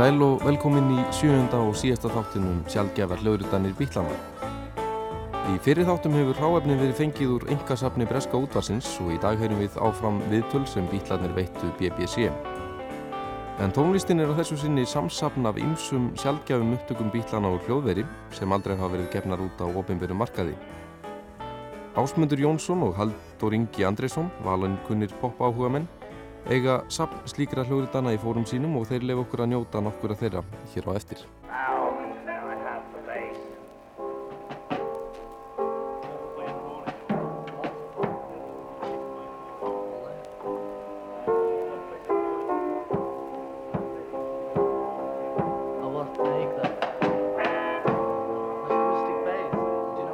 sæl og velkomin í sjönda og síðasta þáttinum sjálfgefar hljóðrutanir Bílana. Í fyrir þáttum hefur hráefnin verið fengið úr engasafni Breska útvarsins og í dag höfum við áfram viðtöl sem Bílanir veittu BBC. En tónlistin er á þessu sinni samsafn af ymsum sjálfgefum upptökum Bílana og hljóðveri sem aldrei hafa verið gefnar út á ofinveru markaði. Ásmundur Jónsson og Haldur Ingi Andresson, valin kunnir pop áhuga menn, eiga sapn slíkra hljóðritana í fórum sínum og þeir lefa okkur að njóta nokkura þeirra hér á eftir.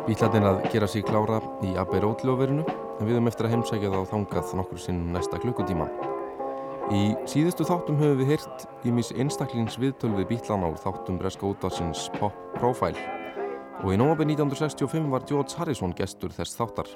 Bílarnir að gera sér klára í hljóðverinu en við höfum eftir að heimsækja þá þangað nokkur sinnum næsta klukkutíma. Í síðustu þáttum höfum við heyrt í mis einstaklingsviðtöl við bílana úr þáttum Breska útvarsins Pop Profile og í nómabið 1965 var George Harrison gestur þess þáttar.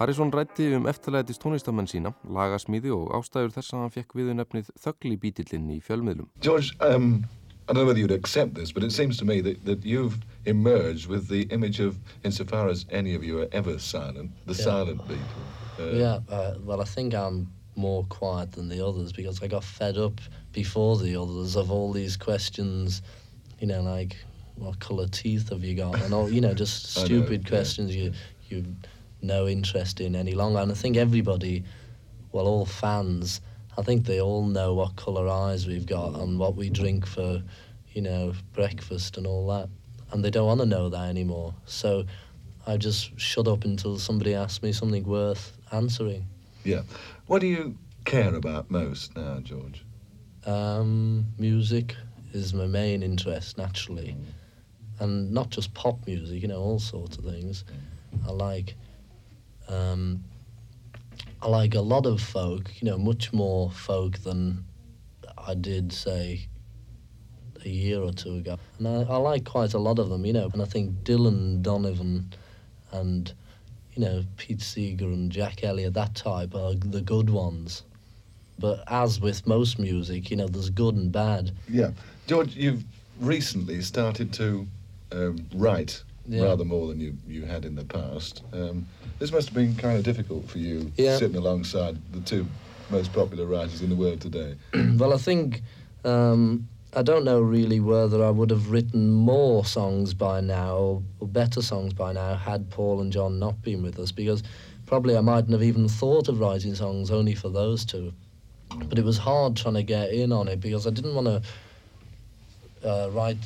Harrison rætti um eftirlætist tónlistamenn sína, lagasmíði og ástæður þess að hann fekk viðunöfnið þöggli bítillinn í fjölmiðlum. George, um, I don't know whether you'd accept this, but it seems to me that, that you've emerged with the image of, insofar as any of you are ever silent, the Yeah. silent people. Uh, Yeah, uh, well, I think I'm more quiet than the others because I got fed up before the others of all these questions, you know, like what colour teeth have you got, and all, you know, just I know, stupid yeah. questions you you've no interest in any longer. And I think everybody, well, all fans, I think they all know what colour eyes we've got and what we drink for, you know, breakfast and all that, and they don't want to know that anymore. So. I just shut up until somebody asks me something worth answering. yeah. What do you care about most now, George? Um, music is my main interest, naturally, and not just pop music. You know, all sorts of things. I like. Um, I like a lot of folk. You know, much more folk than I did say a year or two ago. And I, I like quite a lot of them. You know, and I think Dylan Donovan and you know Pete Seeger and Jack Elliott, that type, are the good ones. But as with most music, you know, there's good and bad. Yeah. George, you've recently started to um, write Yeah. rather more than you, you had in the past. Um, this must have been kind of difficult for you Yeah. sitting alongside the two most popular writers in the world today. well, I think um, I don't know really whether I would have written more songs by now or, or better songs by now had Paul and John not been with us because probably I mightn't have even thought of writing songs only for those two. But it was hard trying to get in on it because I didn't want to uh, write.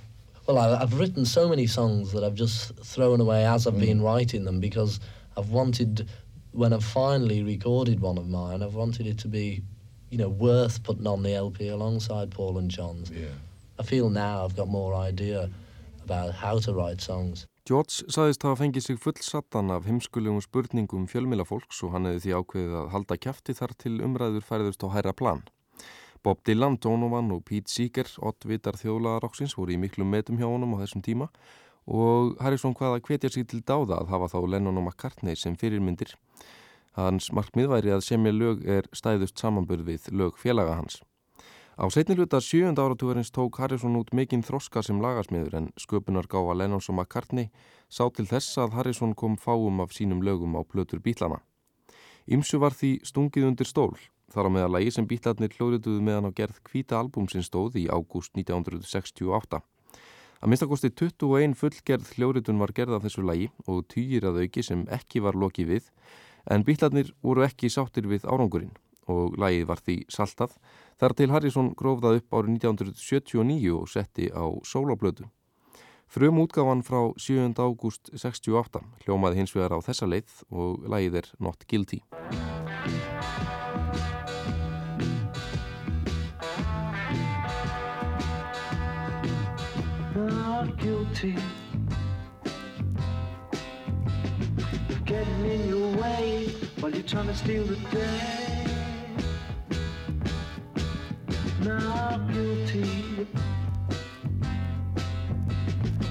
Well, I, I've written so many songs that I've just thrown away as I've been writing them because I've wanted, when I've finally recorded one of mine, I've wanted it to be, you know, worth putting on the LP alongside Paul and John's. Yeah. I feel now I've got more idea about how to write songs. George saðist hafa fengið sig fullsattan af heimskulegum spurningum fjölmilafólks og hann hefði því ákveðið að halda kæfti þar til umræður færðust á hæra plan. Bob Dylan, Donovan og Pete Seeger, oddvitar þjóðlagaroksins, voru í miklum metum hjá honum á þessum tíma og Harrison hvaða hvetja sig til dáða að hafa þá Lennon og McCartney sem fyrirmyndir. Hans markmið væri að semja lög er stæðust samanburð við lög félaga hans. Á setni hluta sjöunda áratúarins tók Harrison út mikinn þroska sem lagasmiður en sköpunar gáfa Lennons og McCartney sá til þess að Harrison kom fáum af sínum lögum á plötur bítlana. Ímsu var því stungið undir stól, þar á meða lagi sem bítlarnir hljóðrituðu meðan á gerð kvíta albúmsins stóð í ágúst 1968. Að minnstakosti 21 fullgerð hljóðritun var gerð af þessu lagi og týjir að auki sem ekki var lokið við, en bítlarnir voru ekki sáttir við árangurinn og lagið var því saltað þar til Harrison grófðað upp árið 1979 og setti á sólablötu. Frum útgáfan frá 7. ágúst 68 hljómaði hins vegar á þessa leið og lægið er Not Guilty. Steal the day. Not guilty.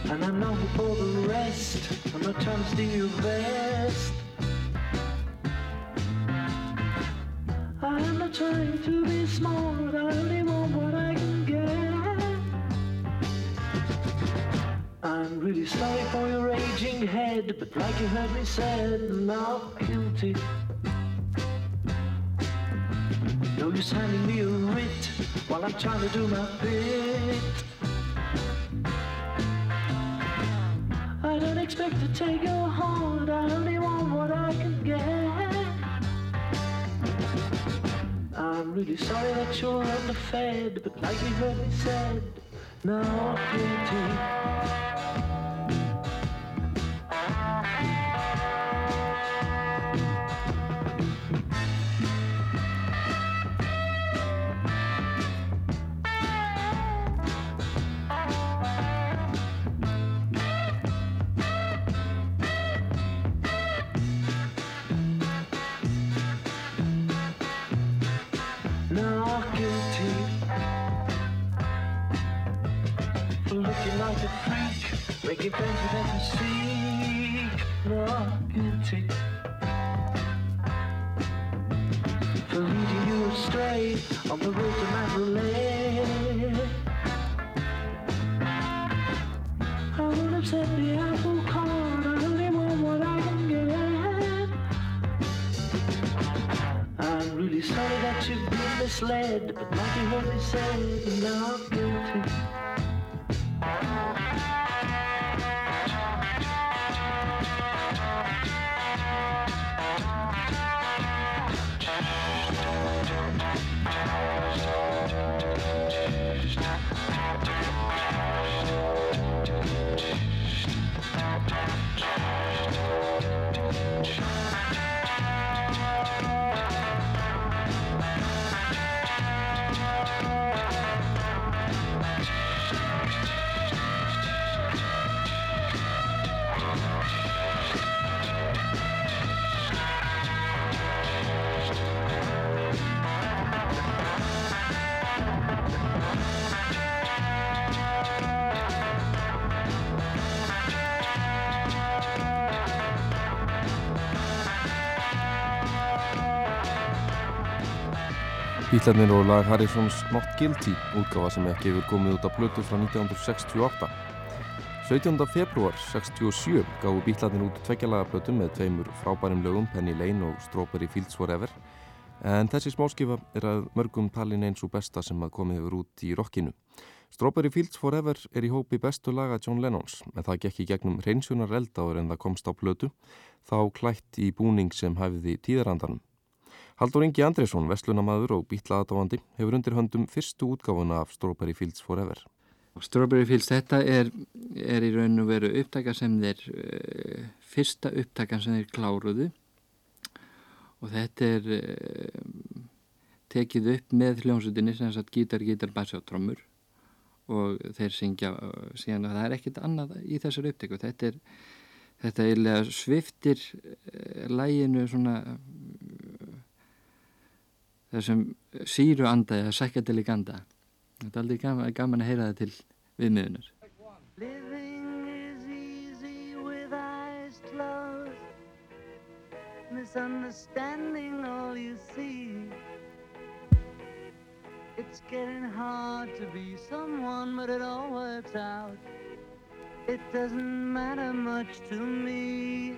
And I'm not for the rest. I'm not trying to steal your vest I'm not trying to be smart. I only want what I can get. I'm really sorry for your raging head But like you heard me said Not guilty No handing me a writ While I'm trying to do my bit. I don't expect to take your heart I only want what I can get. I'm really sorry that you're underfed But like you heard me said Not guilty Bílarnir og lag Harrisons Not Guilty útgáfa sem ekki hefur komið út af blötu frá 1968. 17. februar 67 gáðu bílarnir út tveggjalaga blötu með tveimur frábærum lögum Penny Lane og Strawberry Fields Forever en þessi smáskifa er að mörgum talin eins og besta sem að komið hefur út í rockinu. Strawberry Fields Forever er í hópi bestu laga John Lennons en það gekk í gegnum reynsunar eldáður en það komst á blötu þá klætt í búning sem hæfiði tíðarandanum. Haldur Ingi Andresson, vestlunamaður og býtlaðatáandi, hefur undir höndum fyrstu útgáfuna af Strawberry Fields Forever. Strawberry Fields, þetta er, er í raun og veru upptaka sem þeir, uh, fyrsta upptaka sem þeir kláruðu og þetta er uh, tekið upp með hljómsutinni sem sagt gítar, gítar, bassi og trommur og þeir syngja uh, síðan að það er ekkit annað í þessar upptöku. Þetta er, þetta er sviftir læginu svona þessum síru anda eða sækjadilig anda. Þetta er aldrei gaman, gaman að heyra það til viðmiðunar. Living is easy with eyes closed. Misunderstanding all you see. It's getting hard to be someone but it all works out. It doesn't matter much to me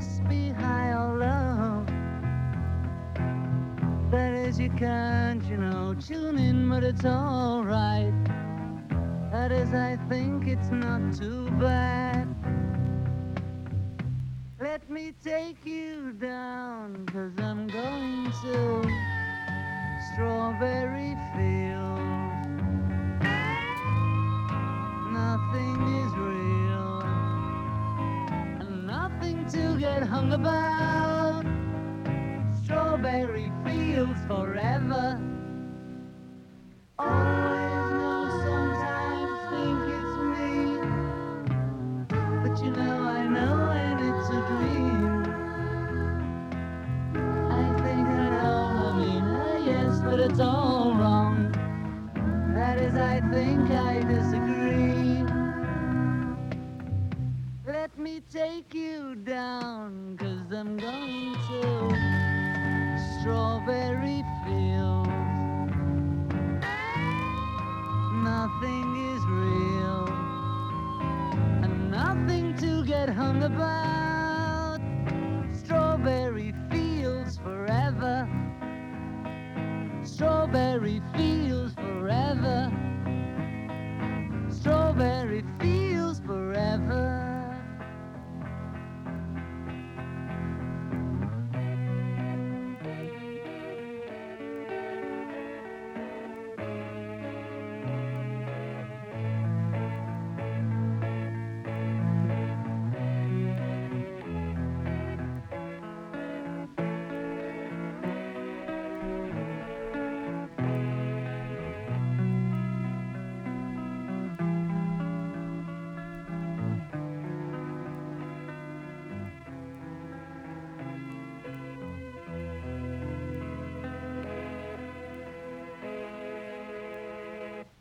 must be high or low. That is, you can't, you know, tune in, but it's alright. That is, I think it's not too bad. Let me take you down, cause I'm going to Strawberry Fields. Nothing is real, to get hung about. Strawberry Fields forever. Always know, sometimes think it's me, but you know I know and it's a dream. I think I yes, but it's all wrong. That is, I think I take you down, cause I'm going to Strawberry Fields. Nothing is real, and nothing to get hung about. Strawberry fields forever. Strawberry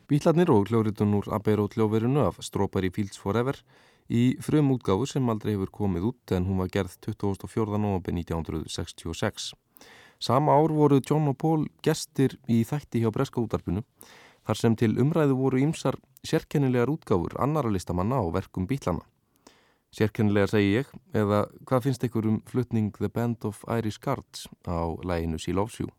Bítlarnir og hljóritun úr Abbey Road hljóverinu af Strawberry Fields Forever í frum útgáfu sem aldrei hefur komið út en hún var gerð 24. november 1966. Sama ár voru John og Paul gestir í þætti hjá Breska útarpinu þar sem til umræðu voru ímsar sérkennilegar útgáfur annara listamanna á verkum Bítlana. Sérkennilegar segi ég, eða hvað finnst ykkur um flutning The Band of Irish Guards á læginu She Loves You?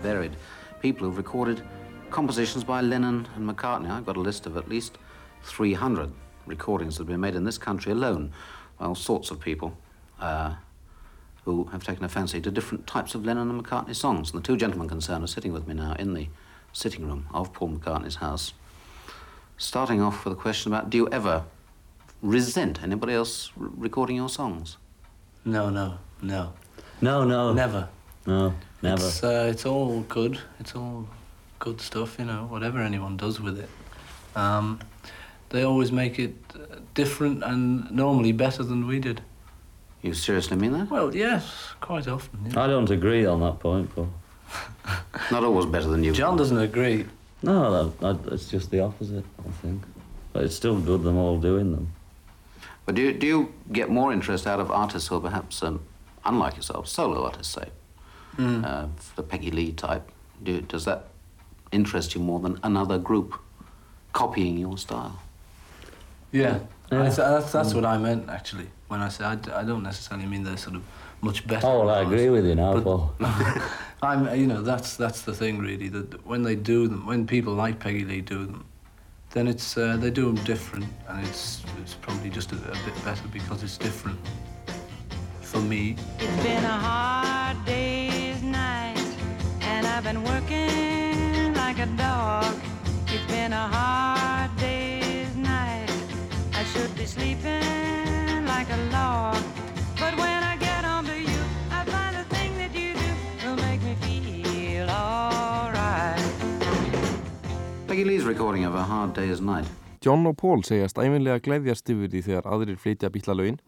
Varied people who've recorded compositions by Lennon and McCartney. I've got a list of at least 300 recordings that have been made in this country alone by all sorts of people uh, who have taken a fancy to different types of Lennon and McCartney songs. And the two gentlemen concerned are sitting with me now in the sitting room of Paul McCartney's house. Starting off with a question about do you ever resent anybody else r- recording your songs? No, no, no. No, no. Never. No, never. It's, uh, it's all good. It's all good stuff, you know, whatever anyone does with it. Um, they always make it uh, different and normally better than we did. You seriously mean that? Well, yes, quite often. yeah. I don't agree on that point, Paul. Not always better than you. John doesn't agree. No, no, I- it's just the opposite, I think. But it's still good them all doing them. But do you, do you get more interest out of artists who are perhaps, um, unlike yourself, solo artists, say, Hmm. uh, the Peggy Lee type? Do, does that interest you more than another group copying your style? Yeah, Yeah. I th- that's, that's what I meant actually when I said I don't necessarily mean they're sort of much better. Oh, well, I agree with you now, But- Paul. I'm, you know, that's that's the thing really. That when they do them, when people like Peggy Lee do them, then it's uh, they do them different, and it's it's probably just a, a bit better because it's different. For me, It's been a hard day's night, and I've been working like a dog. It's been a hard day's night. I should be sleeping like a log. But when I get home to you, I find the thing that you do will make me feel alright. Peggy Lee's recording of A Hard Day's Night. John og Paul segjast æfinlega gleðjast yfir því þegar aðrir flytja bílalögin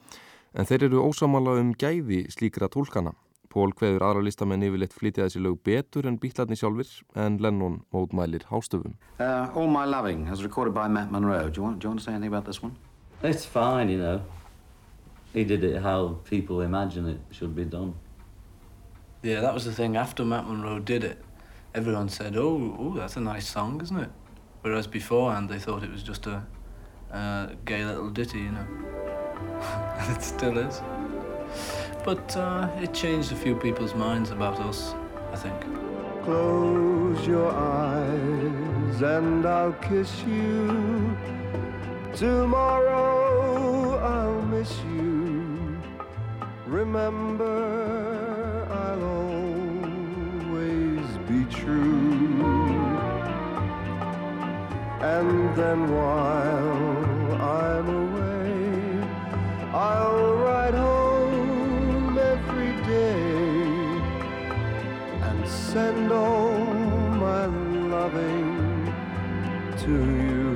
en þeir eru ósamála um gæði slíkra tólkana. Paul kveður aðra listamenn yfirleitt flytja þessi lög betur en bílarni sjálfur en Lennon mótmælir hástöfum. Uh, All My Loving, as recorded by Matt Monroe. Do you want, do you want to say anything about this one? It's fine, you know. He did it how people imagine it should be done. Yeah, that was the thing. After Matt Monroe did it, everyone said, "Oh, oh, that's a nice song, isn't it?" Whereas beforehand, they thought it was just a uh, gay little ditty, you know. and it still is. But uh, it changed a few people's minds about us, I think. Close your eyes and I'll kiss you. Tomorrow I'll miss you. Remember, I'll always be true. And then while I'm away, I'll send all my loving to you.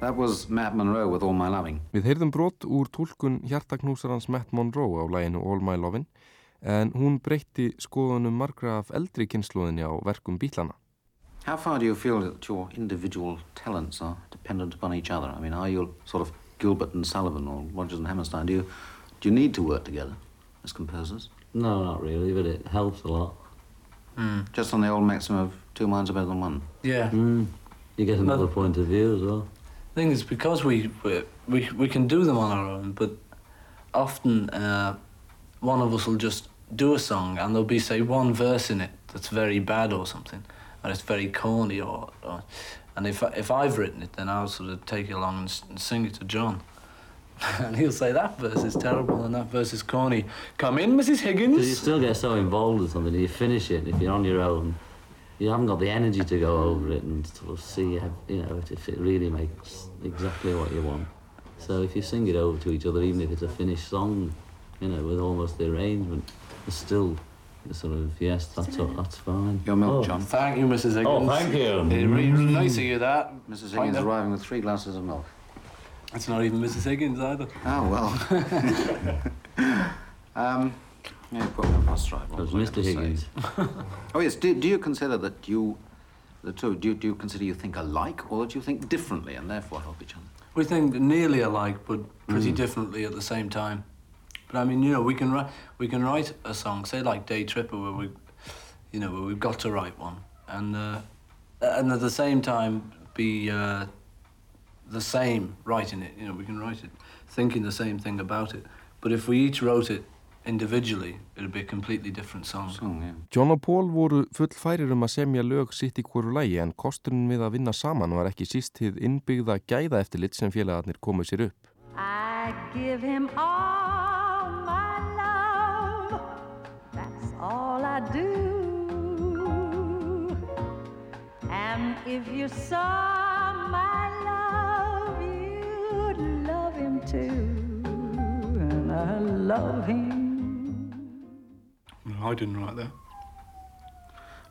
That was Matt Monroe with All My Loving. Við heyrðum brot úr tólkun hjartaknúsarans Matt Monroe á læginu All My Lovin' en hún breytti skoðunum margra af eldri kynnslóðinni á verkum bílana. How far do you feel that your individual talents are dependent upon each other? I mean, are you sort of Gilbert and Sullivan or Rodgers and Hammerstein? Do you, do you need to work together as composers? No, not really, but it helps a lot. Just on the old maxim of two minds are better than one. Yeah. Mm. You get another Well- point of view as well. The thing is because we we we, we can do them on our own, but often uh, one of us will just do a song and there'll be say one verse in it that's very bad or something, and it's very corny or, or and if I- if I've written it, then I'll sort of take it along and, and sing it to John. And he'll say that verse is terrible and that verse is corny. Come in, Mrs. Higgins. Because you still get so involved with something, you finish it, and if you're on your own, you haven't got the energy to go over it and sort of see, how- you know, if it really makes exactly what you want. So if you sing it over to each other, even if it's a finished song, you know, with almost the arrangement, it's still sort of, yes, that's, that's fine. Your milk, Oh. John. Thank you, Mrs. Oh, Higgins. Oh, thank you. It's really nice of you mm. that. Mrs. Higgins arriving with three glasses of milk. It's not even Mrs. Higgins either. Oh, well. um, yeah, put me on bus drive. That was Mr. Higgins. Oh, yes. Do, do you consider that you, the two, do, you- do you consider you think alike or that you think differently and therefore help each other? We think nearly alike, but Mm. pretty differently at the same time. But I mean, you know, we can write we can write a song, say like Day Tripper, where we, you know, where we've got to write one, and uh, and at the same time be uh, the same writing it. You know, we can write it thinking the same thing about it. But if we each wrote it individually, it'd be a completely different song. Song, yeah. John og Paul voru full færir um að semja lög sitt í hverju lægi en kosturinn við að vinna saman var ekki síst hið innbyggða gæða eftirlit sem félagarnir komu sér upp. I give him all my love. That's all I do. And if you saw too. And I love him. I didn't write that.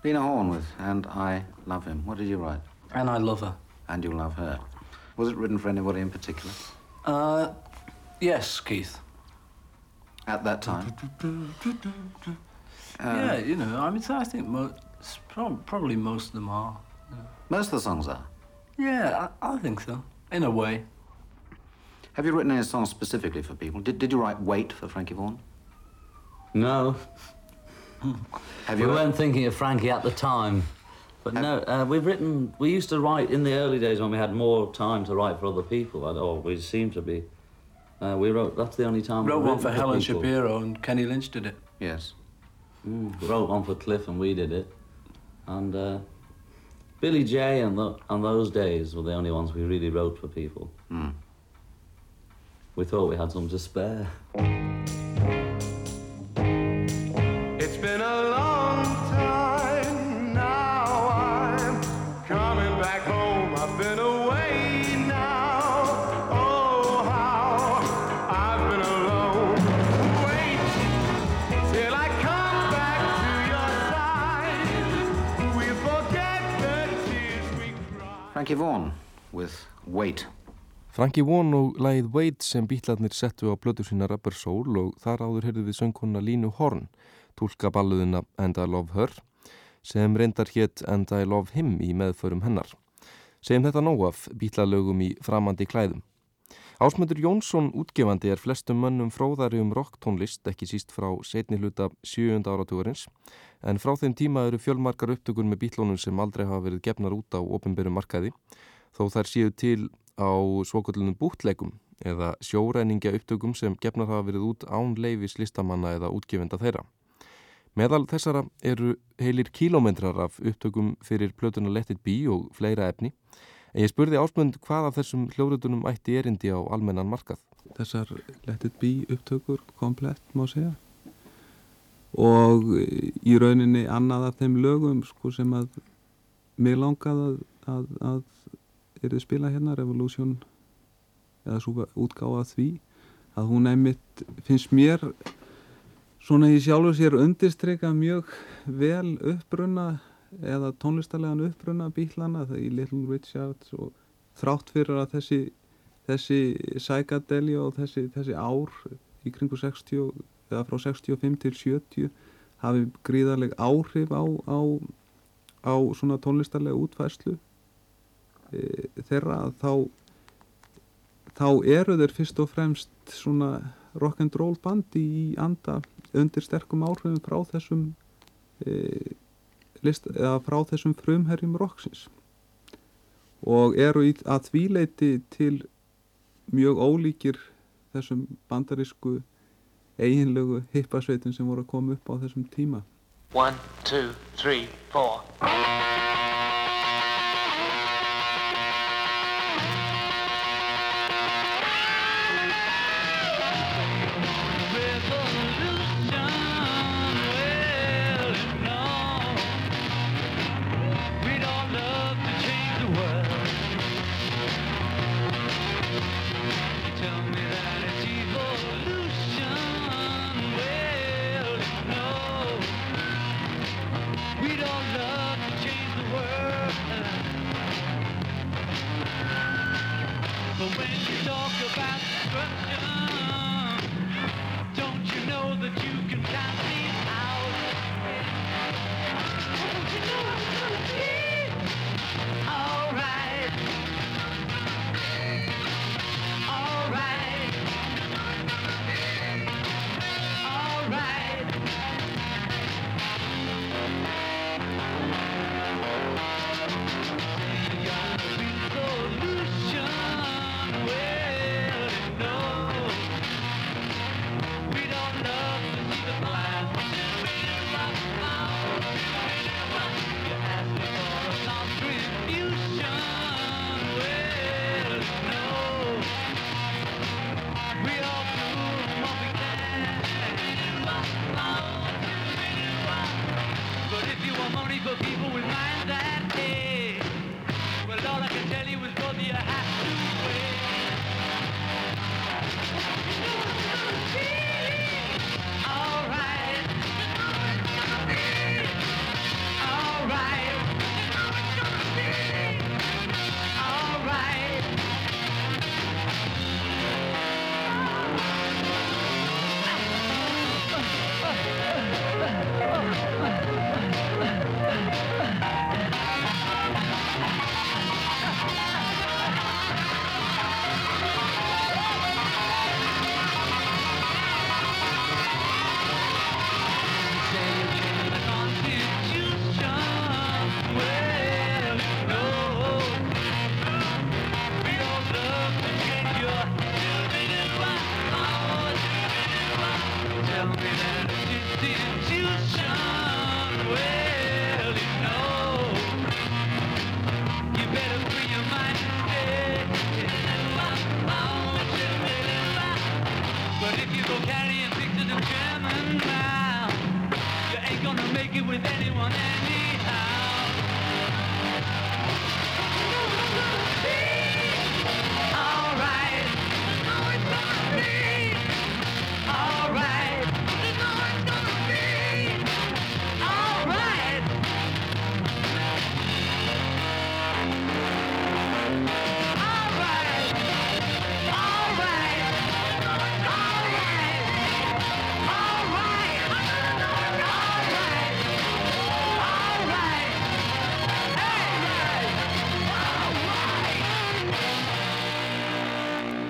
Lena Horne with And I Love Him. What did you write? And I love her. And You Love Her. Was it written for anybody in particular Uh, yes, Keith. at that time? yeah, you know, I mean, I think mo- s- prob- probably most of them are. Most of the songs are. Yeah, I, I think so. In a way. Have you written any songs specifically for people? Did, did you write Wait for Frankie Vaughan? No, Have you we you? weren't thinking of Frankie at the time. But no, uh, we've written, we used to write in the early days when we had more time to write for other people, or or we seem to be. Uh, we wrote, that's the only time Wrote we've one written for Helen people. Shapiro and Kenny Lynch did it. Yes. Mm, we wrote one for Cliff and we did it. And uh, Billy J and, tho- and those days were the only ones we really wrote for people. Hmm. We thought we had some to spare. It's been a long time now. I'm coming back home. I've been away now. Oh, how I've been alone. Wait till I come back to your side. We forget the tears we cried. Frankie Vaughan with Wait. Frankie Vaughan og lagið Wait sem bítlarnir settu á blödu sína Rubber Soul og þar áður heyrðu við söngkonna Línu Horn, tólka balluðina And I Love Her, sem reyndar hétt And I Love Him í meðförum hennar. Segjum þetta nóg af bítlalögum í framandi klæðum. Ásmundur Jónsson útgefandi er flestum mönnum fróðari um rocktónlist, ekki síst frá setni hluta 7. áratugurins, en frá þeim tíma eru fjölmarkar upptökur með bítlónum sem aldrei hafa verið gefnar út á ofinberu markaði, þó þær séu til á svokullunum bútlegum eða sjóræningja upptökum sem gefnar hafa verið út án leifis listamanna eða útgefenda þeirra. Meðal þessara eru heilir kílómetrar af upptökum fyrir plötuna Let It Be og fleira efni, en ég spurði ásmönd hvað af þessum hljórutunum ætti erindi á almennan markað. Þessar Let It Be upptökur komplett má segja og í rauninni annað af þeim lögum sko, sem að mig langaði að, að, að erið spila hérna, Revolution eða svo útgáða því að hún einmitt finnst mér svona í sjálfu sér undirstryka mjög vel uppbrunna eða tónlistarlegan uppbrunna bílana það í Little Richards og þrátt fyrir að þessi þessi psychedeli og þessi, þessi ár í kringu 60 eða frá 65 til 70 hafi gríðarleg áhrif á, á, á svona tónlistarlega útfæslu þeirra þá þá eru þeir fyrst og fremst svona rock'n'roll bandi í anda undir sterkum áhrifum frá þessum e, list, eða frá þessum frumherjum rocksins. Og eru í, að þvíleiti til mjög ólíkir þessum bandarísku eiginlegu hippasveitin sem voru að koma upp á þessum tíma. One, two, three, four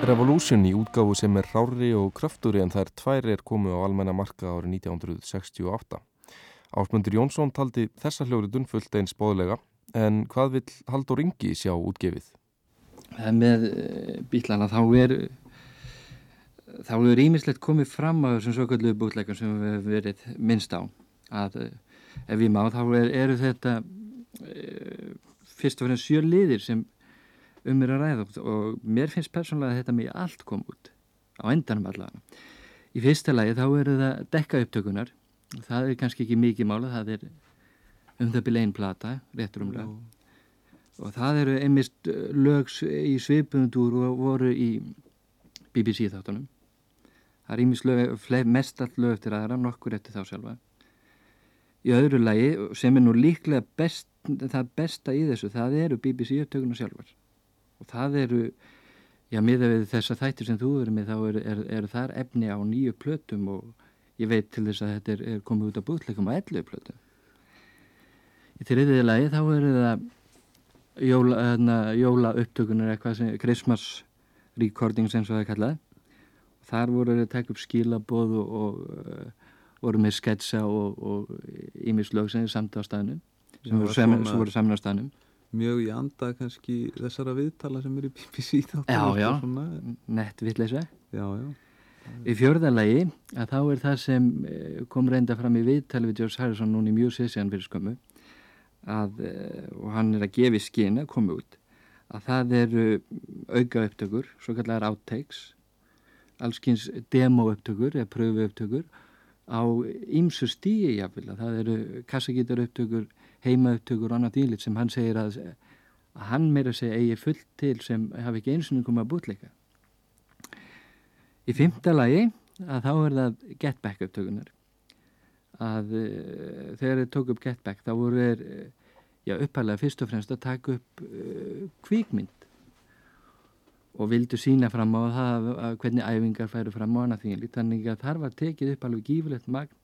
Revolution í útgáfu sem er rári og krafturi en þær tvær er komu á almenna marka árið 1968. Ásmundur Jónsson taldi þessa hljóritun fullt eins bóðlega en hvað vil Haldur Ingi sjá útgefið? Með eh, bílana þá er þá er ímislegt komið fram á þessum svo kallu bútleikar sem við hefum verið minnst á að eh, ef ég má þá er, eru þetta fyrst og fremst sjö liðir sem um er að ræða og mér finnst persónulega að þetta mig allt kom út á endanum allavega. Í fyrsta lagi þá eru það dekka upptökunar og það er kannski ekki mikið mála, það er um það byrja einn plata, réttur umlega og það eru einmist lögs í svipundúr og voru í BBC þáttunum. Það er ímis lög, mest allt lög eftir aðra, nokkur eftir þá sjálfa. Í öðru lagi sem er nú líklega best, það besta í þessu, það eru BBC upptökunar sjálfar og það eru já, miða við þessa þættir sem þú verður með þá eru er, er þar efni á nýju plötum og ég veit til þess að þetta er, er komið út á búðleikum á ellu plötum. Í þriðiði lagi þá eru það jóla, hérna, jóla upptökunar eitthvað sem Christmas recordings eins og það er kallað. Þar voru að taka upp skilaboð og, og uh, voru með sketsa og ímislög sem er samt á staðnum sem voru, sem, sem voru saman á staðnum mjög í anda kannski þessara viðtala sem er í BBC Já, já, nett vittleisa Já, já. Í fjörðalagi að þá er það sem eh, kom reynda fram í viðtali við George Harrison núni mjög sesjan fyrir skömmu að, eh, og hann er að gefi skinn að koma út að það eru auka upptökur, svo kallar outtakes allskynns demo upptökur eða pröfu upptökur á ýmsu stíi jáfnvel það eru kassagítar upptökur heima upptökur og annað dýlit sem hann segir að, að hann meira segja eigi fullt til sem hafi ekki eins og komið að bútleika Í fymta lagi að þá er það Get Back upptökunar að uh, þegar þeir tók upp Get Back þá voru þeir uh, já, upphæðlega fyrst og fremst að taka upp uh, kvíkmynd og vildu sína fram á það að hvernig æfingar færu fram á hana því þannig að þar var tekið upp alveg gífurlegt magn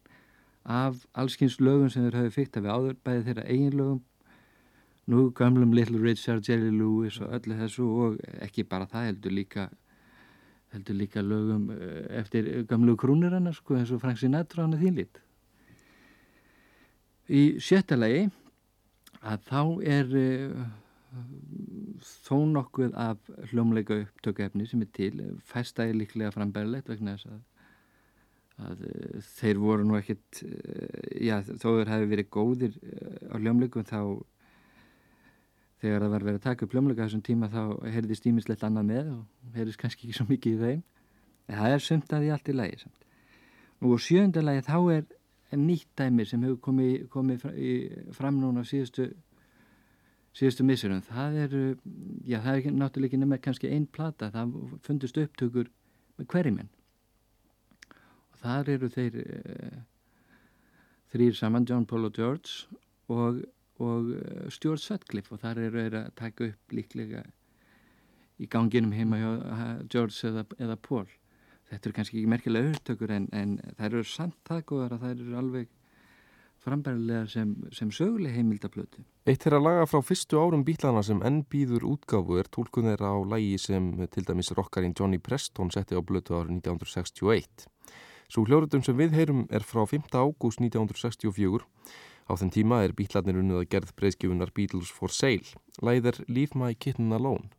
af allskynns lögum sem þeir hafi fyrkt af áður bæði þeirra eigin lögum nú gamlum Little Richard, Jerry Lewis og öllu þessu og ekki bara það heldur líka heldur líka lögum eh, eftir gamlu krúnir hennar sko eins og Frank Sinatra hann er þínlít í sjötta lagi að þá er uh, þó nokkuð af hljómleika upptökuefni sem er til fæstæði líklega frambærlegt vegna þess að, að uh, þeir voru nú ekkit uh, já þó þeir hafi verið góðir á hljómleikum þá þegar það var verið að taka upp hljómleika þessum tíma þá heyrðist ímislegt annað með og heyrðist kannski ekki svo mikið í þeim. En það er sumt að því allt í lagi samt. Nú og sjönda lagi þá er nýtt dæmir sem hefur komið, komið fram núna síðustu síðustu missurum það er, já það er náttúrulega ekki nema kannski einn plata, það fundust upptökur með hverjumenn þar eru þeir uh, þrýr saman, John Paul og George og og eh, Stuart Sutcliffe. Og þar eru er að taka upp líklega í ganginum heima hjá George eða, eða Paul. Þetta eru kannski ekki merkilega auðtökur en, en það eru samt það góðar að það eru alveg frambærilega sem, sem söguleg heimildablötu Eitt er að laga frá fyrstu árum bílana sem enn býður útgáfu er tólkun þeirra á lægi sem til dæmis rockarinn Johnny Preston setti á blötu árið 1961 Svo hljóruðum sem við heyrum er frá 5. ágúst 1964 Á þenn tíma er bítlarnir unnið að gerð breyðskjöfunar Beatles for Sale. Læðir Leave My Kitten Alone.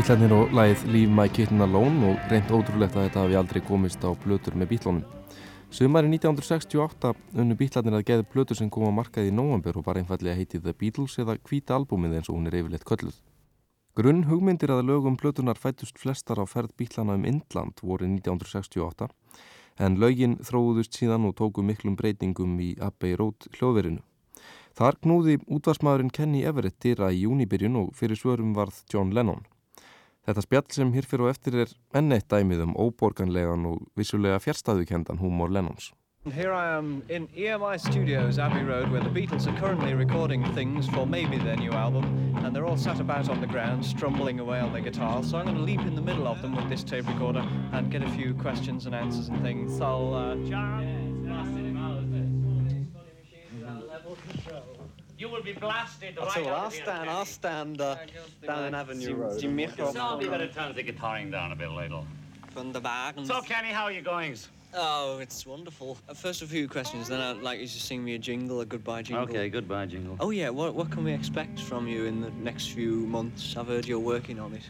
Leave. Bítlarnir og lagið Leave My Kitten Alone og reynd ótrúlegt að þetta hafi aldrei komist á blötur með bítlónum. Sumari 1968 unnu bítlarnir að geða blötu sem kom á markaði í november og bara einfallega heitið The Beatles eða Hvíta albúmið eins og hún er yfirleitt kölluð. Grunn hugmyndir að lögum blötunar fættust flestar á ferð bítlana um Indland voru 1968 en lögin þróðust síðan og tóku miklum breytingum í Abbey Road hljóðverinu. Þar knúði útvarsmaðurinn Kenny Everett dýra í júnibyrjun og fyrir svörum varð John Lennon. Þetta spjall sem hér fyrir og eftir er enn eitt dæmið um óborganlegan og vissulega fjärstaðukendan húmor Lennons. Here I am in EMI Studios, Abbey Road, where the Beatles are currently recording things for maybe their new album, and they're all sat about on the ground, strumbling away on their guitars. So I'm going to leap in the middle of them with this tape recorder and get a few questions and answers and things. So, uh, You will be blasted I'll right tell you what, out I'll stand, I'll stand uh, down in Avenue Jim- Road. Jim Michel. Somebody better turn the guitaring down a bit, little. From the back. So, Kenny, how are you going? Oh, it's wonderful. First a few questions, then I'd like you to sing me a jingle, a goodbye jingle. Okay, goodbye, Jingle. Oh yeah, what, what can we expect from you in the next few months? I've heard you're working on it.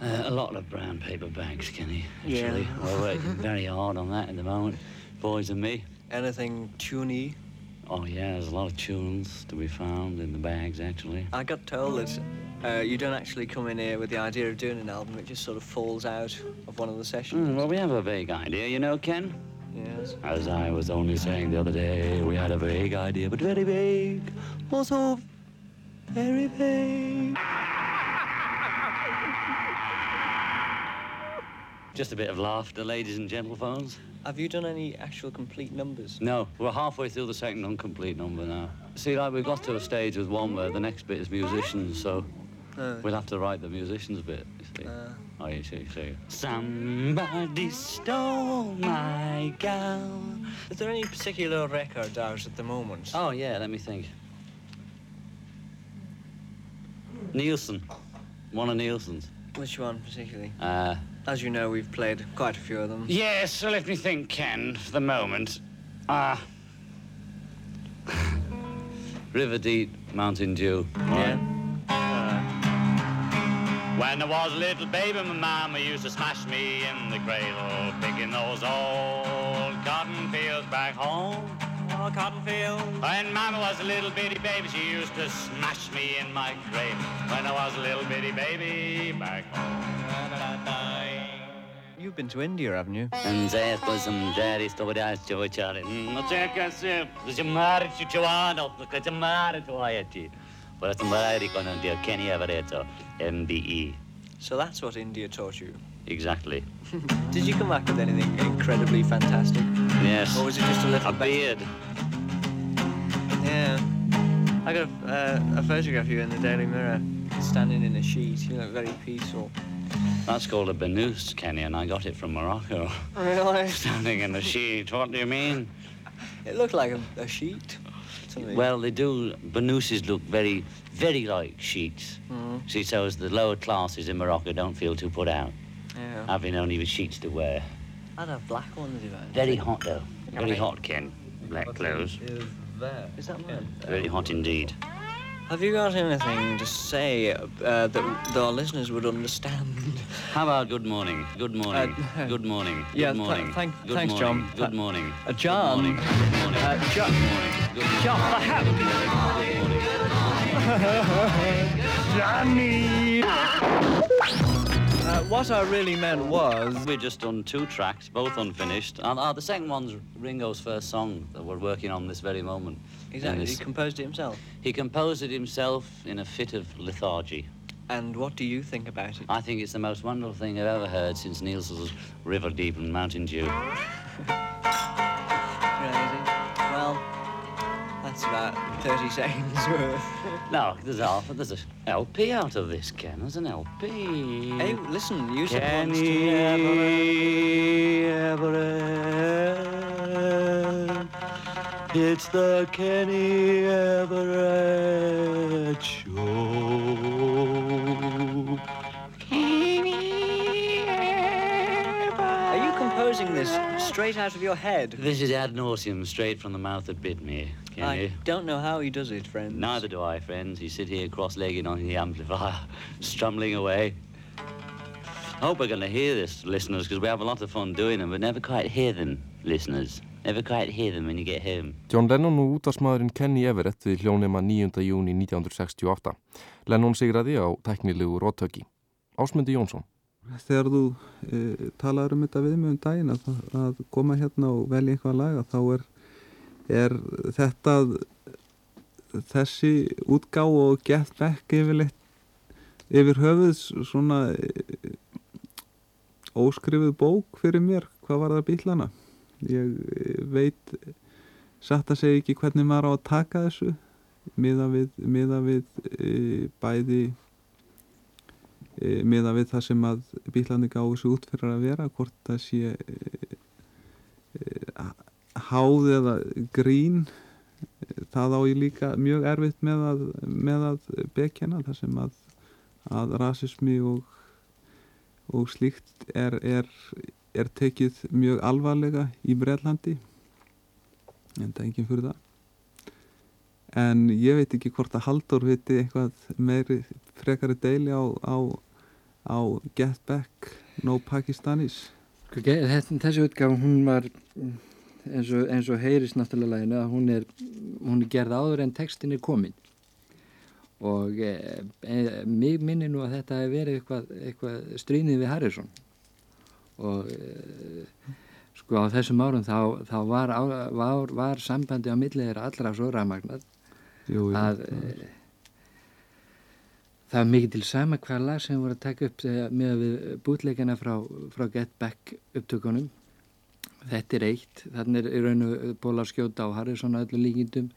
Uh, a lot of brown paper bags, Kenny. Yeah. Actually, we're working very hard on that at the moment, boys and me. Anything tuney? Oh yeah, there's a lot of tunes to be found in the bags, actually. I got told that uh, you don't actually come in here with the idea of doing an album, it just sort of falls out of one of the sessions. Mm, well, we have a vague idea, you know, Ken. Yes. As I was only saying the other day, we had a vague idea, but very vague. Also, very vague. Just a bit of laughter, ladies and gentlephones. Have you done any actual complete numbers? No, we're halfway through the second incomplete number now. See, like, we've got to a stage with one where the next bit is musicians, so Uh, we'll have to write the musicians bit, you see. uh, Oh, you see, see. Somebody stole my gown. is there any particular record out at the moment? Oh, yeah, let me think. Nielsen. One of Nielsen's. Which one particularly? Uh, As you know, we've played quite a few of them. Yes, so let me think, Ken, for the moment. Ah, River Deep, Mountain Dew. Yeah. when I was a little baby, my mama used to smash me in the cradle, picking those old cotton fields back home. Oh, cotton fields. When mama was a little bitty baby, she used to smash me in my cradle. When I was a little bitty baby back home. You've been to India, haven't you? And there was some daddy story that's to each other. No czeka się, że marzyć ci człano, że marzyć łajaci. But it's marzyć kono dia Kenny Everetto, MBE. So that's what India taught you. Exactly. Did you come back with anything incredibly fantastic? Yes. Or was it just a little A beard. Yeah. I got a, uh, a photograph of you in the Daily Mirror, standing in a sheet. You look very peaceful. That's called a banous, Kenny, and I got it from Morocco. Really? Standing in a sheet. What do you mean? It looked like a, a sheet to me. Well, they do. Banouses look very, very like sheets. Mhm. See, so as the lower classes in Morocco don't feel too put out, Yeah. having only the sheets to wear. I'd have black ones if I Very hot, though. Very hot, Ken. Black clothes. Is there? Is that mine? Very hot indeed. Have you got anything to say uh, that, that our listeners would understand? How about good morning? Good morning. Uh, good morning. Good yeah, th- thank- good thanks, morning. John. Good morning. Uh, John. Good morning. Good morning. Uh, John. Good morning. Good morning. John, Johnny! Uh, what I really meant was... We've just done two tracks, both unfinished. And uh, the second one's Ringo's first song that we're working on this very moment. Exactly, And he composed it himself. He composed it himself in a fit of lethargy. And what do you think about it? I think it's the most wonderful thing I've ever heard since Nielsen's River Deep and Mountain Dew. Crazy. Well, that's about 30 seconds worth. No, there's half. There's an LP out of this, Ken. There's an LP. Hey, listen, you said once to me- Everett. It's the Kenny Everett Show. Straight out of your head? This is ad nauseum, straight from the mouth that bit me. Kenny. I don't know how he does it, friends. Neither do I, friends. You sit here cross-legged on the amplifier, strummling away. I hope we're going to hear this, listeners, because we have a lot of fun doing them, but never quite hear them, listeners. Never quite hear them when you get home. John Lennon og útvarsmaðurinn Kenny Everett við hljónema 9. júni 1968. Lennon sigraði á teknilegu róttöki. Ásmundi Jónsson. Þegar þú e, talaður um þetta við mig um daginn að, að koma hérna og velja eitthvað laga þá er, er þetta þessi útgá og get back yfirleitt yfir höfuðs svona e, óskrifuð bók fyrir mér. Hvað var það bílana ég e, veit satt að segja ekki hvernig maður á að taka þessu miða við, miða við e, bæði miða við það sem að bílandi gáðu sig út fyrir að vera hvort það sé e, e, háð eða grín það á ég líka mjög erfitt með að, að bekjana það sem að, að rasismi og, og slíkt er, er, er tekið mjög alvarlega í Breitlandi en það er enginn fyrir það en ég veit ekki hvort að Haldur viti eitthvað meiri frekari deili á, á, á Get Back No Pakistanis. Þessi utgáð hún var eins og, eins og heyrist náttúrulega læginu að hún er, hún er gerð áður en textin er komin og e, mig minni nú að þetta hefur verið eitthvað, eitthvað stríðnið við Harrison. Og e, sko á þessum árum þá, þá var, á, var, var sambandi á milliðir allra svo jú, að e, það var mikið til sama hvað lag sem voru að taka upp með við bútleikana frá, frá Get Back upptökunum. Þetta er eitt, þannig er raun og bóla skjóta á Harrison og öllu líkindum.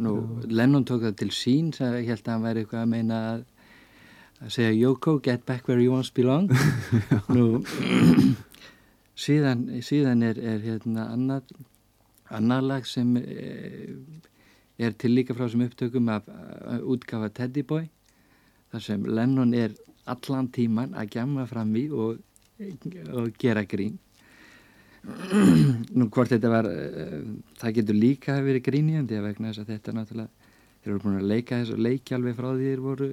Nú Já. Lennon tók það til sín ég held að hann væri eitthvað að meina að, að segja Yoko, get back where you once belong nú síðan, síðan er, er hérna annað annað lag sem er, er til líka frá sem upptökum af útgafa Teddy Boy þar sem Lennon er allan tíman að gjamma fram í og, og gera grín nú hvort þetta var uh, það getur líka að verið grínjandi að vegna þess að þetta náttúrulega þeir eru búin að leika þess og leiki alveg frá því þeir voru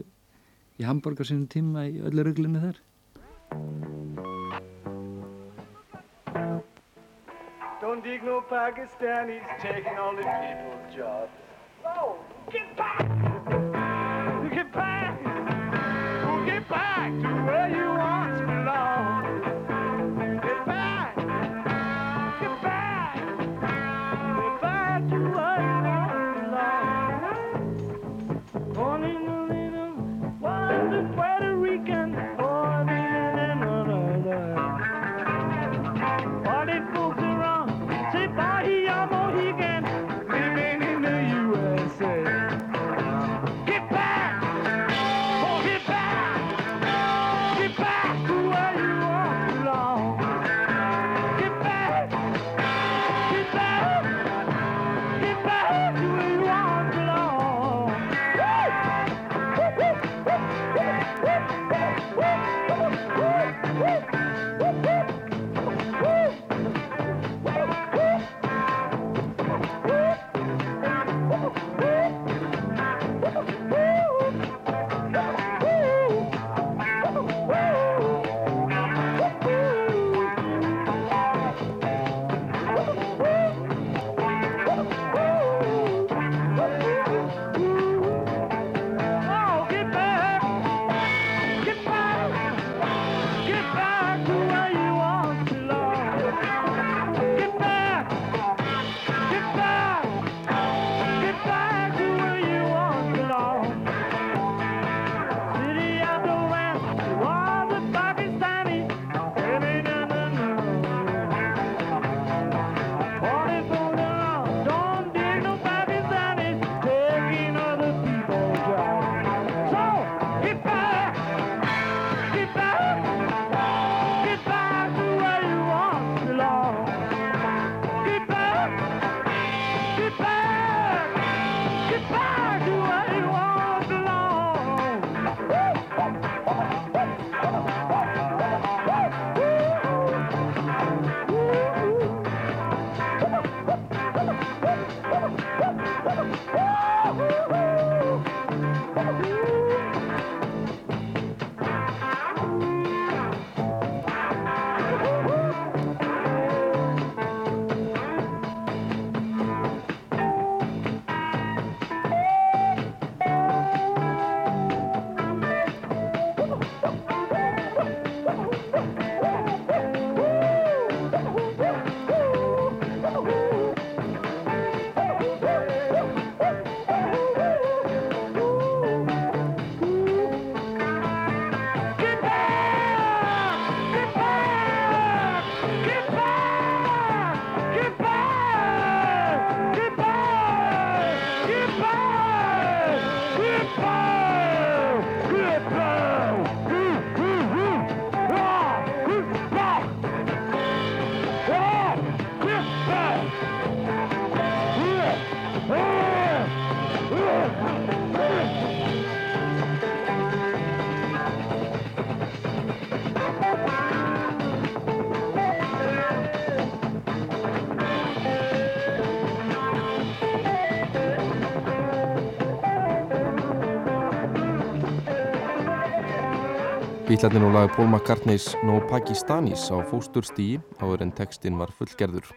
í Hamburg á sínum tíma í öllu rugglinu þar Don't dig no Pakistanis taking all the people's jobs. Oh, get back! Get back! Back to where you Bítlarnir og lag Paul McCartneys No Pakistanis á fósturstíi áður en textin var fullgerður.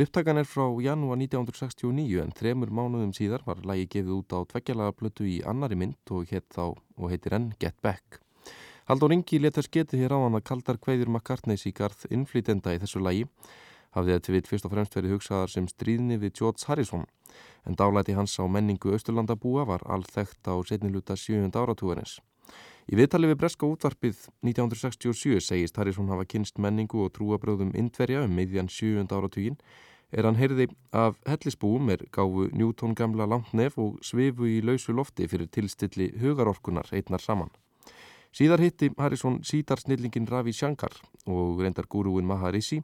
Upptakan er frá janúar 1969 en þremur mánuðum síðar var lagi gefið út á tveggjalaga plötu í annari mynd og, þá, og heitir enn Get Back. Haldur Ingi letar sketi hér á hann að kaldar kveðjur McCartneys í garð innflýtenda í þessu lagi. Hafði þetta við fyrst og fremst verið hugsaðar sem stríðni við George Harrison en dálæti hans á menningu Östurlandabúa var allþekkt á setniluta 7. áratúarins. Í viðtali við Breska útvarpið 1967 segist Harrison hafa kynst menningu og trúabröðum indverja um miðjan 7. áratugin er hann heyrði af hellisbúum er gáfu Newton gamla langt nef og svifu í lausu lofti fyrir tilstilli hugarorkunar eitnar saman. Síðar hitti Harrison sítarsnillingin Ravi Shankar og reyndar gúrúin Maharishi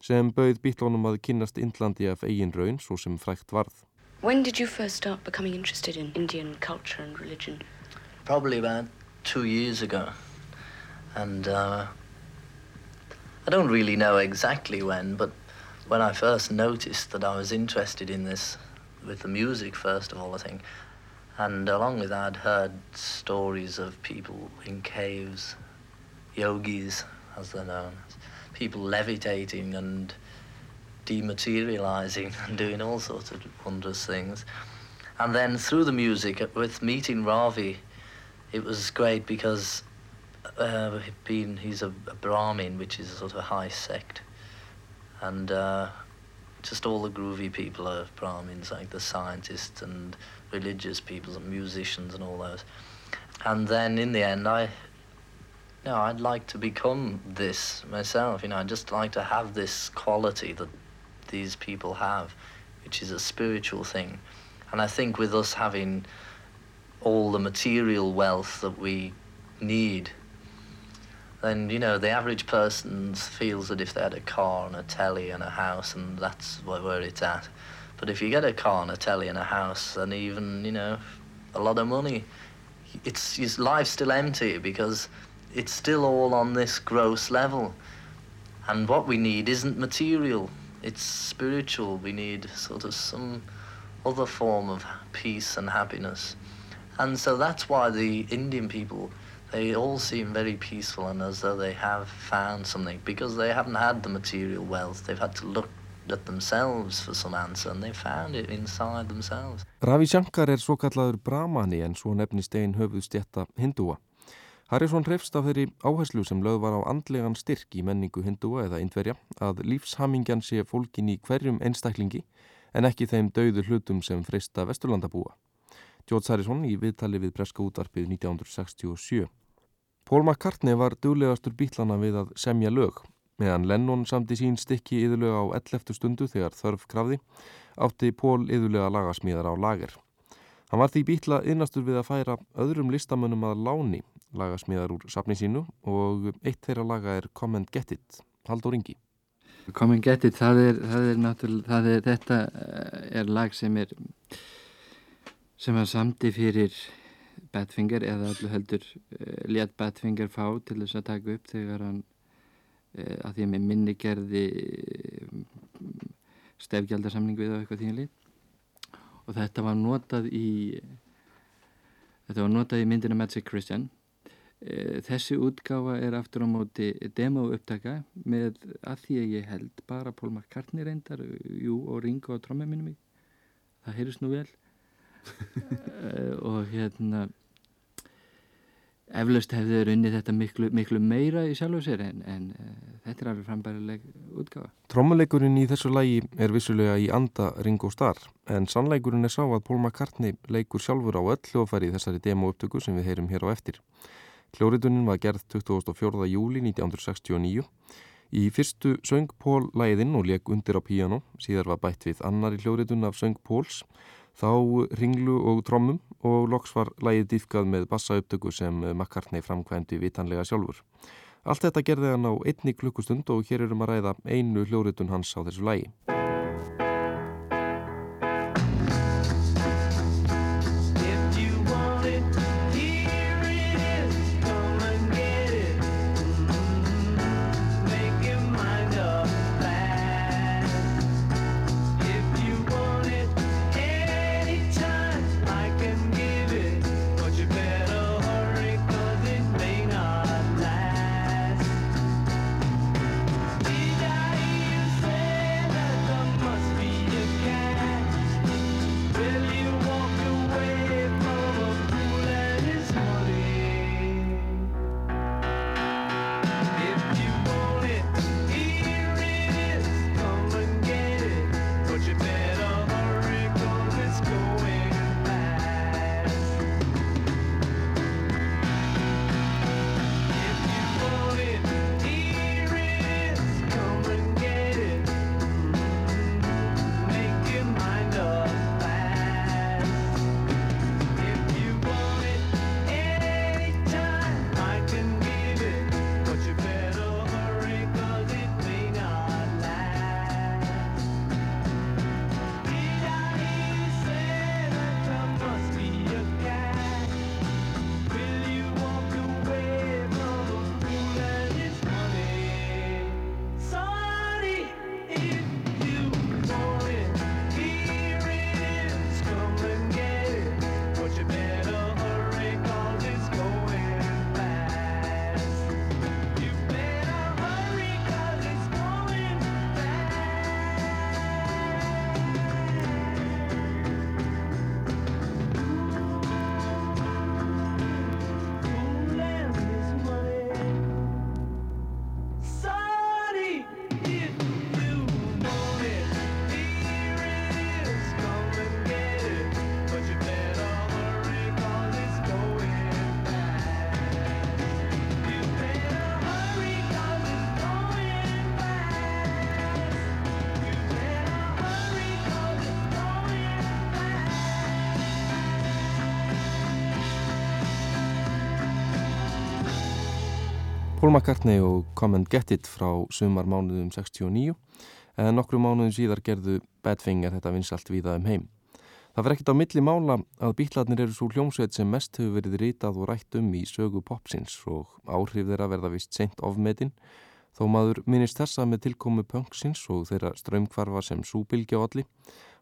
sem bauð býtlónum að kynast Indlandi af eigin raun svo sem frækt varð. When did you first start becoming interested in Indian culture and religion? Probably about two years ago. And uh, I don't really know exactly when, but when I first noticed that I was interested in this, with the music first of all, I think, and along with that, I'd heard stories of people in caves, yogis, as they're known, people levitating and dematerializing and doing all sorts of wondrous things. And then through the music, with meeting Ravi, it was great because uh, being he's a, a, Brahmin, which is a sort of a high sect, and uh, just all the groovy people are Brahmins, like the scientists and religious people and musicians and all those. And then in the end, I, you know, I'd like to become this myself. You know, I'd just like to have this quality that these people have, which is a spiritual thing. And I think with us having all the material wealth that we need, then, you know, the average person feels that if they had a car and a telly and a house, and that's where, it's at. But if you get a car and a telly and a house, and even, you know, a lot of money, it's, it's life's still empty because it's still all on this gross level. And what we need isn't material, it's spiritual. We need sort of some other form of peace and happiness. And so that's why the Indian people, they all seem very peaceful and as though they have found something because they haven't had the material wealth. They've had to look at themselves for some answer and they found it inside themselves. Ravi Shankar er svo kallaður Brahmani en svo nefnist einn höfuð stjætta hindúa. Harrison hrefst af þeirri áherslu sem lögð var á andlegan styrk í menningu hindúa eða indverja að lífshamingjan sé fólkin í hverjum einstaklingi en ekki þeim dauðu hlutum sem freysta vesturlandabúa. George Harrison í viðtali við Breska útvarpið 1967. Paul McCartney var duglegastur bítlana við að semja lög meðan Lennon samti sín stykki yðurlega á 11. stundu þegar þörf krafði átti Paul yðurlega lagasmíðar á lager. Hann var því bítla innastur við að færa öðrum listamönnum að láni lagasmíðar úr safni sínu og eitt þeirra laga er Come and Get It, Haldur Ingi. Come and Get It, það er, það er það er, þetta eh, er lag sem er, sem er samti fyrir Badfinger eða allir heldur uh, létt Badfinger fá til þess að taka upp þegar hann, uh, að því að með minni gerði uh, stefgjaldarsamning við á eitthvað þínlið og þetta var notað í þetta var notað í myndina Magic Christian. Eh, þessi útgáfa er aftur á móti demo upptaka með að því að ég held bara Paul McCartney reyndar jú, og Ringo og mig það heyrðist nú vel og hérna eflaust hefði þeir unni þetta miklu, miklu meira í sjálfu sér en, en uh, þetta er alveg frambærileg útgáfa Trommuleikurinn í þessu lægi er vissulega í anda Ringo Starr en sannleikurinn er sá að Paul McCartney leikur sjálfur á öll hljófæri í þessari demo upptöku sem við heyrum hér á eftir Hljóriðunin var gerð 24. júli 1969. Í fyrstu söng Pól læðinn og leik undir á píjano, síðar var bætt við annari hljóriðun af söng Póls, þá ringlu og trommum og loks var læðið dýfkað með bassaupptöku sem McCartney framkvæmdi vitanlega sjálfur. Allt þetta gerði hann á einni klukkustund og hér erum að ræða einu hljóriðun hans á þessu lægi. Paul McCartney og Come and Get It frá sumar mánuðum 69 en nokkru mánuðum síðar gerðu Badfinger þetta vinsalt víða um heim. Það verð ekkit á milli mála að bítlarnir eru svo hljómsveit sem mest hefur verið rítað og rætt um í sögu popsins og áhrif þeirra verða vist seint ofmetin þó maður minnist þessa með tilkomu punksins og þeirra strömmkvarfa sem súbylgja allir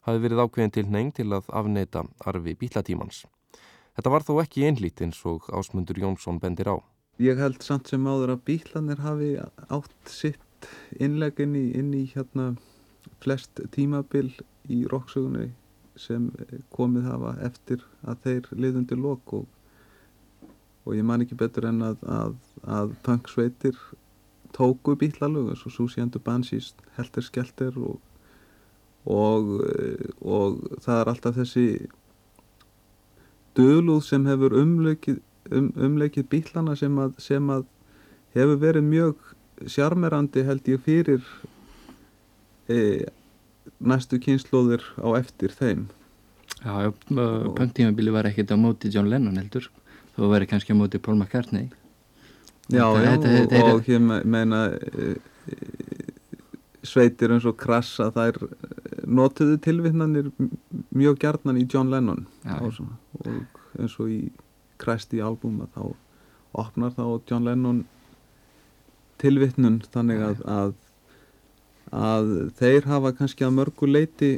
hafi verið ákveðin til neng til að afneita arfi bítlatímans. Þetta var þó ekki einlít eins og Ásmundur Jónsson bendir á. Ég held samt sem áður að bítlanir hafi átt sitt innlegin í, inn í hérna flest tímabil í roksögunni sem komið hafa eftir að þeir liðundi lok og, og ég man ekki betur en að, að, að punksveitir tóku bítlalög eins og Susi and the Banshees, Helter Skelter og, og, og það er alltaf þessi döluð sem hefur umleikið, um, umleikið bítlana sem að, sem að hefur verið mjög sjarmerandi held ég fyrir e, næstu kynnslóðir á eftir þeim. Já, punktímabili var ekkert á móti John Lennon heldur. Þó verið kannski á móti Paul McCartney. Já, þetta, já þetta, þetta, og, og ég meina e, sveitir eins og krassa þær notuðu tilvittnanir mjög gjarnan í John Lennon. Og, og eins og í Kresti albúm að þá opnar þá John Lennon tilvittnun þannig að, að að þeir hafa kannski að mörgu leiti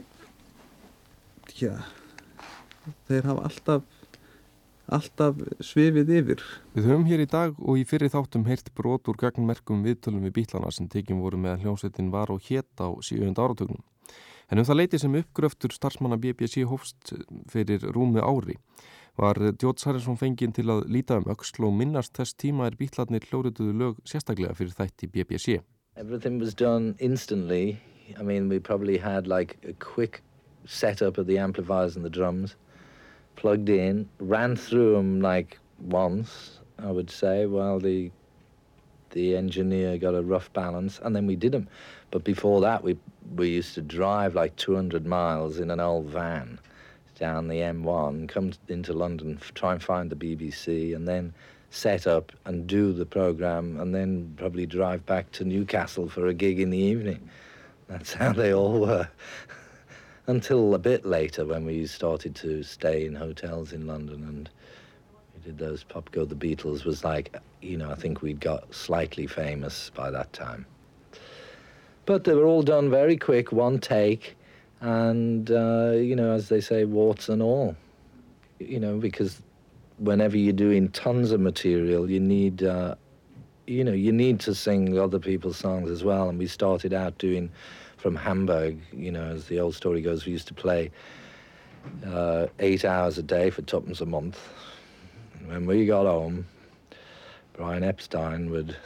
já þeir hafa alltaf alltaf svifið yfir. Við höfum hér í dag og í fyrir þáttum heyrt brot úr gagnmerkum viðtölum við bílana sem tekjum voru með hljómsveitin var og hétt á síðund áratögnum. En um það leiti sem uppgröftur starfsmanna BBC hófst fyrir rúmi ári var Jóts Harrinsson fenginn til að líta um öksl og minnast þess tíma er bítlarnir hljóruðuðu lög sérstaklega fyrir þætti BBC. Everything was done instantly. I mean, we probably had like a quick setup of the amplifiers and the drums. plugged in, ran through them like once, I would say, while the the engineer got a rough balance, and then we did them. But before that, we we used to drive like 200 miles in an old van down the M1, come into London, try and find the BBC, and then set up and do the program, and then probably drive back to Newcastle for a gig in the evening. That's how they all were. until a bit later when we started to stay in hotels in London and we did those Pop Go the Beatles was like, you know, I think we'd got slightly famous by that time. But they were all done very quick, one take, and, uh, you know, as they say, warts and all. You know, because whenever you're doing tons of material, you need, uh, you know, you need to sing other people's songs as well. And we started out doing from Hamburg. You know, as the old story goes, we used to play uh, eight hours a day for tuppence a month. when we got home, Brian Epstein would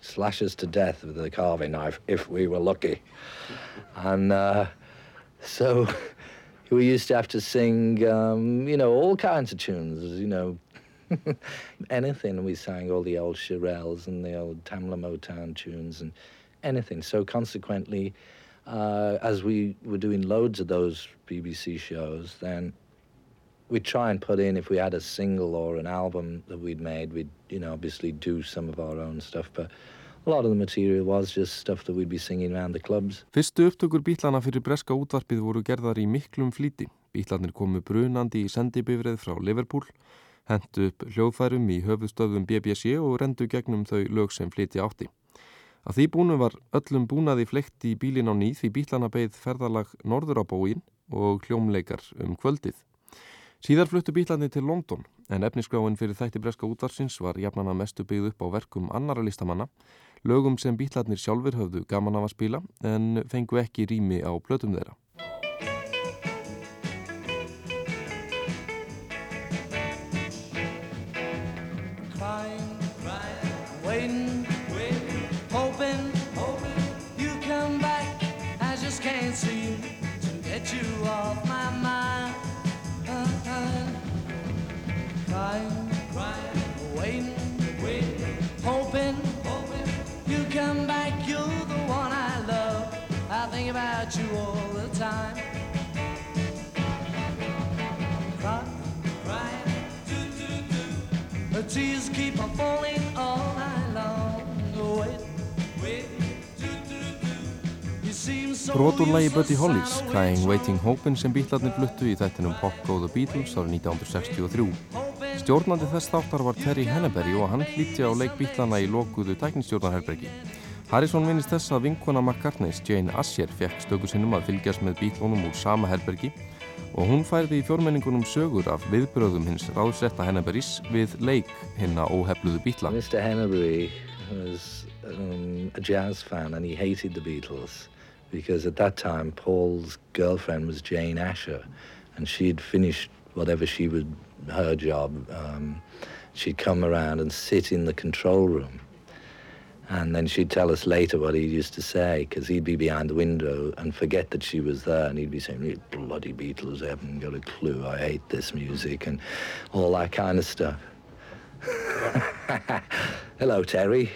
slash us to death with a carving knife if we were lucky. And uh, so we used to have to sing, um, you know, all kinds of tunes, you know, anything. We sang all the old Shirelles and the old Tamla Motown tunes and anything. So consequently, uh, as we were doing loads of those BBC shows, then we'd try and put in, if we had a single or an album that we'd made, we'd, you know, obviously do some of our own stuff, but Fyrstu upptökur bítlana fyrir breska útvarpið voru gerðar í miklum flíti. Bítlanir komu brunandi í sendibifrið frá Liverpool, hendu upp hljóðfærum í höfustöðum BBC og rendu gegnum þau lög sem flíti átti. Að því búnum var öllum búnaði fleikt í bílin á nýð því bílana beigð ferðalag norður á bóin og hljómleikar um kvöldið. Síðar fluttu bílani til London en efniskráin fyrir þætti breska útvarsins var jafnana mestu byggð upp á verkum annara listamanna, lögum sem bílarnir sjálfur höfðu gaman af að spila en fengu ekki rými á plötum þeirra. Tears keep on falling all night long. Brot úr lagi Buddy Hollies, Crying Waiting Hopin sem bítlarnir fluttu í þættinum Pop Go The Beatles árið 1963. Stjórnandi þess þáttar var Terry Henneberry og hann hlíti á leik bítlana í lokuðu tæknistjórnarherbergi. Harrison vinist þess að vinkona McCartneys Jane Asher fekk stöku sinnum að fylgjast með bítlónum úr sama herbergi og hún færði í fjórmenningunum sögur af viðbröðum hins ráðsetta Henneberrys við leik hinna óhefluðu bítla. Mr. Henneberry was um, a jazz fan and he hated the Beatles. because at that time Paul's girlfriend was Jane Asher, and she'd finished whatever she would her job. Um, she'd come around and sit in the control room. And then she'd tell us later what he used to say, because he'd be behind the window and forget that she was there, and he'd be saying, "You bloody Beatles haven't got a clue. I hate this music," and all that kind of stuff. Hello, Terry.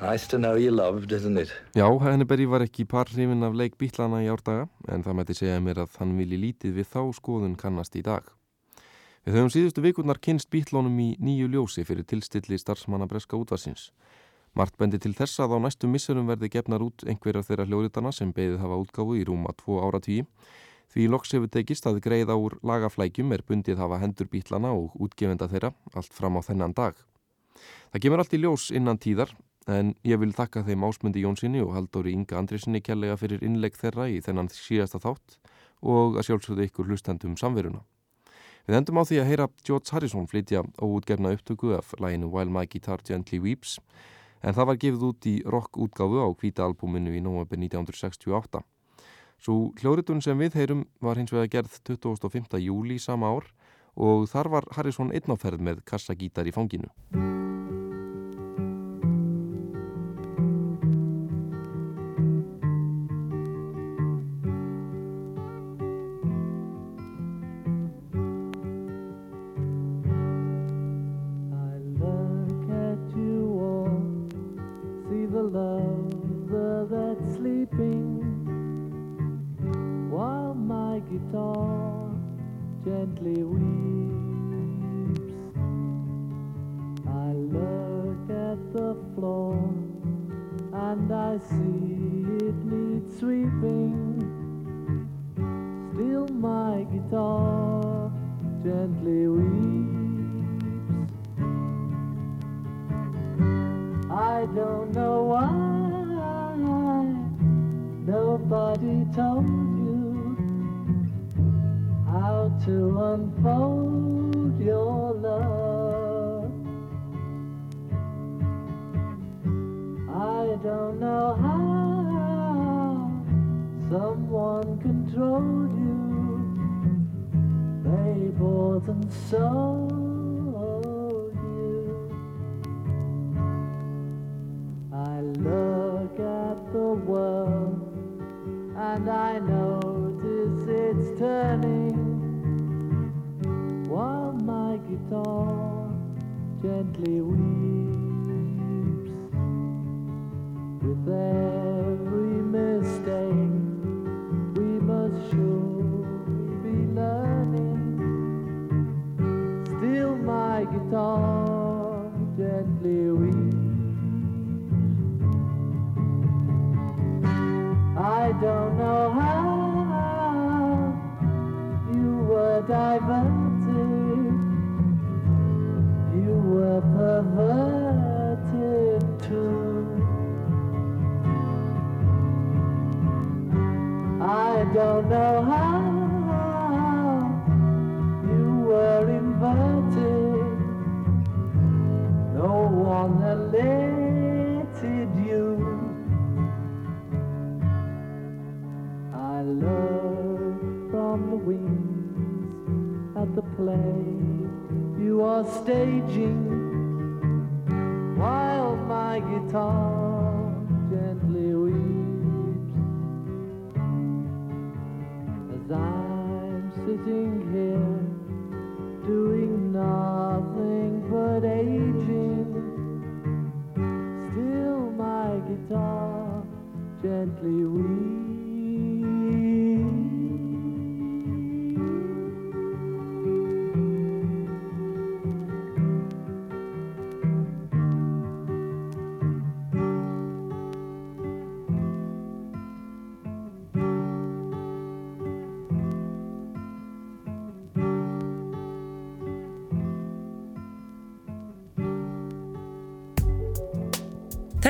Nice to know you loved, isn't it? Já, Henneberry var ekki par hrifin af leik bítlana í árdaga en það mæti segja mér að hann vilji lítið við þá skoðun kannast í dag. Við höfum síðustu vikurnar kynst bítlónum í nýju ljósi fyrir tilstilli starfsmanna breska útvarsins. Mart bendi til þess að á næstu missurum verði gefnar út einhverjar þeirra hljóritana sem beðið hafa útgáfu í rúma tvo ára tíu því loks hefur tekist að greiða úr lagaflækjum er bundið hafa hendur bítlana og útgefenda þeirra allt fram á þennan dag. Það kemur allt í ljós innan tíðar en ég vil þakka þeim ásmundi Jónssoni og Haldóri Inga Andrisinni kjallega fyrir innlegg þeirra í þennan síðasta þátt og að sjálfsögðu ykkur hlustendum samveruna. Við endum á því að heyra George Harrison flytja óútgefna upptöku af læginu While My Guitar Gently Weeps en það var gefið út í rock útgáfu á hvita albúminu í november 1968. Svo hljóritun sem við heyrum var hins vega gerð 25. júli sama ár og þar var Harrison einnáferð með kassagítar í fanginu. 到.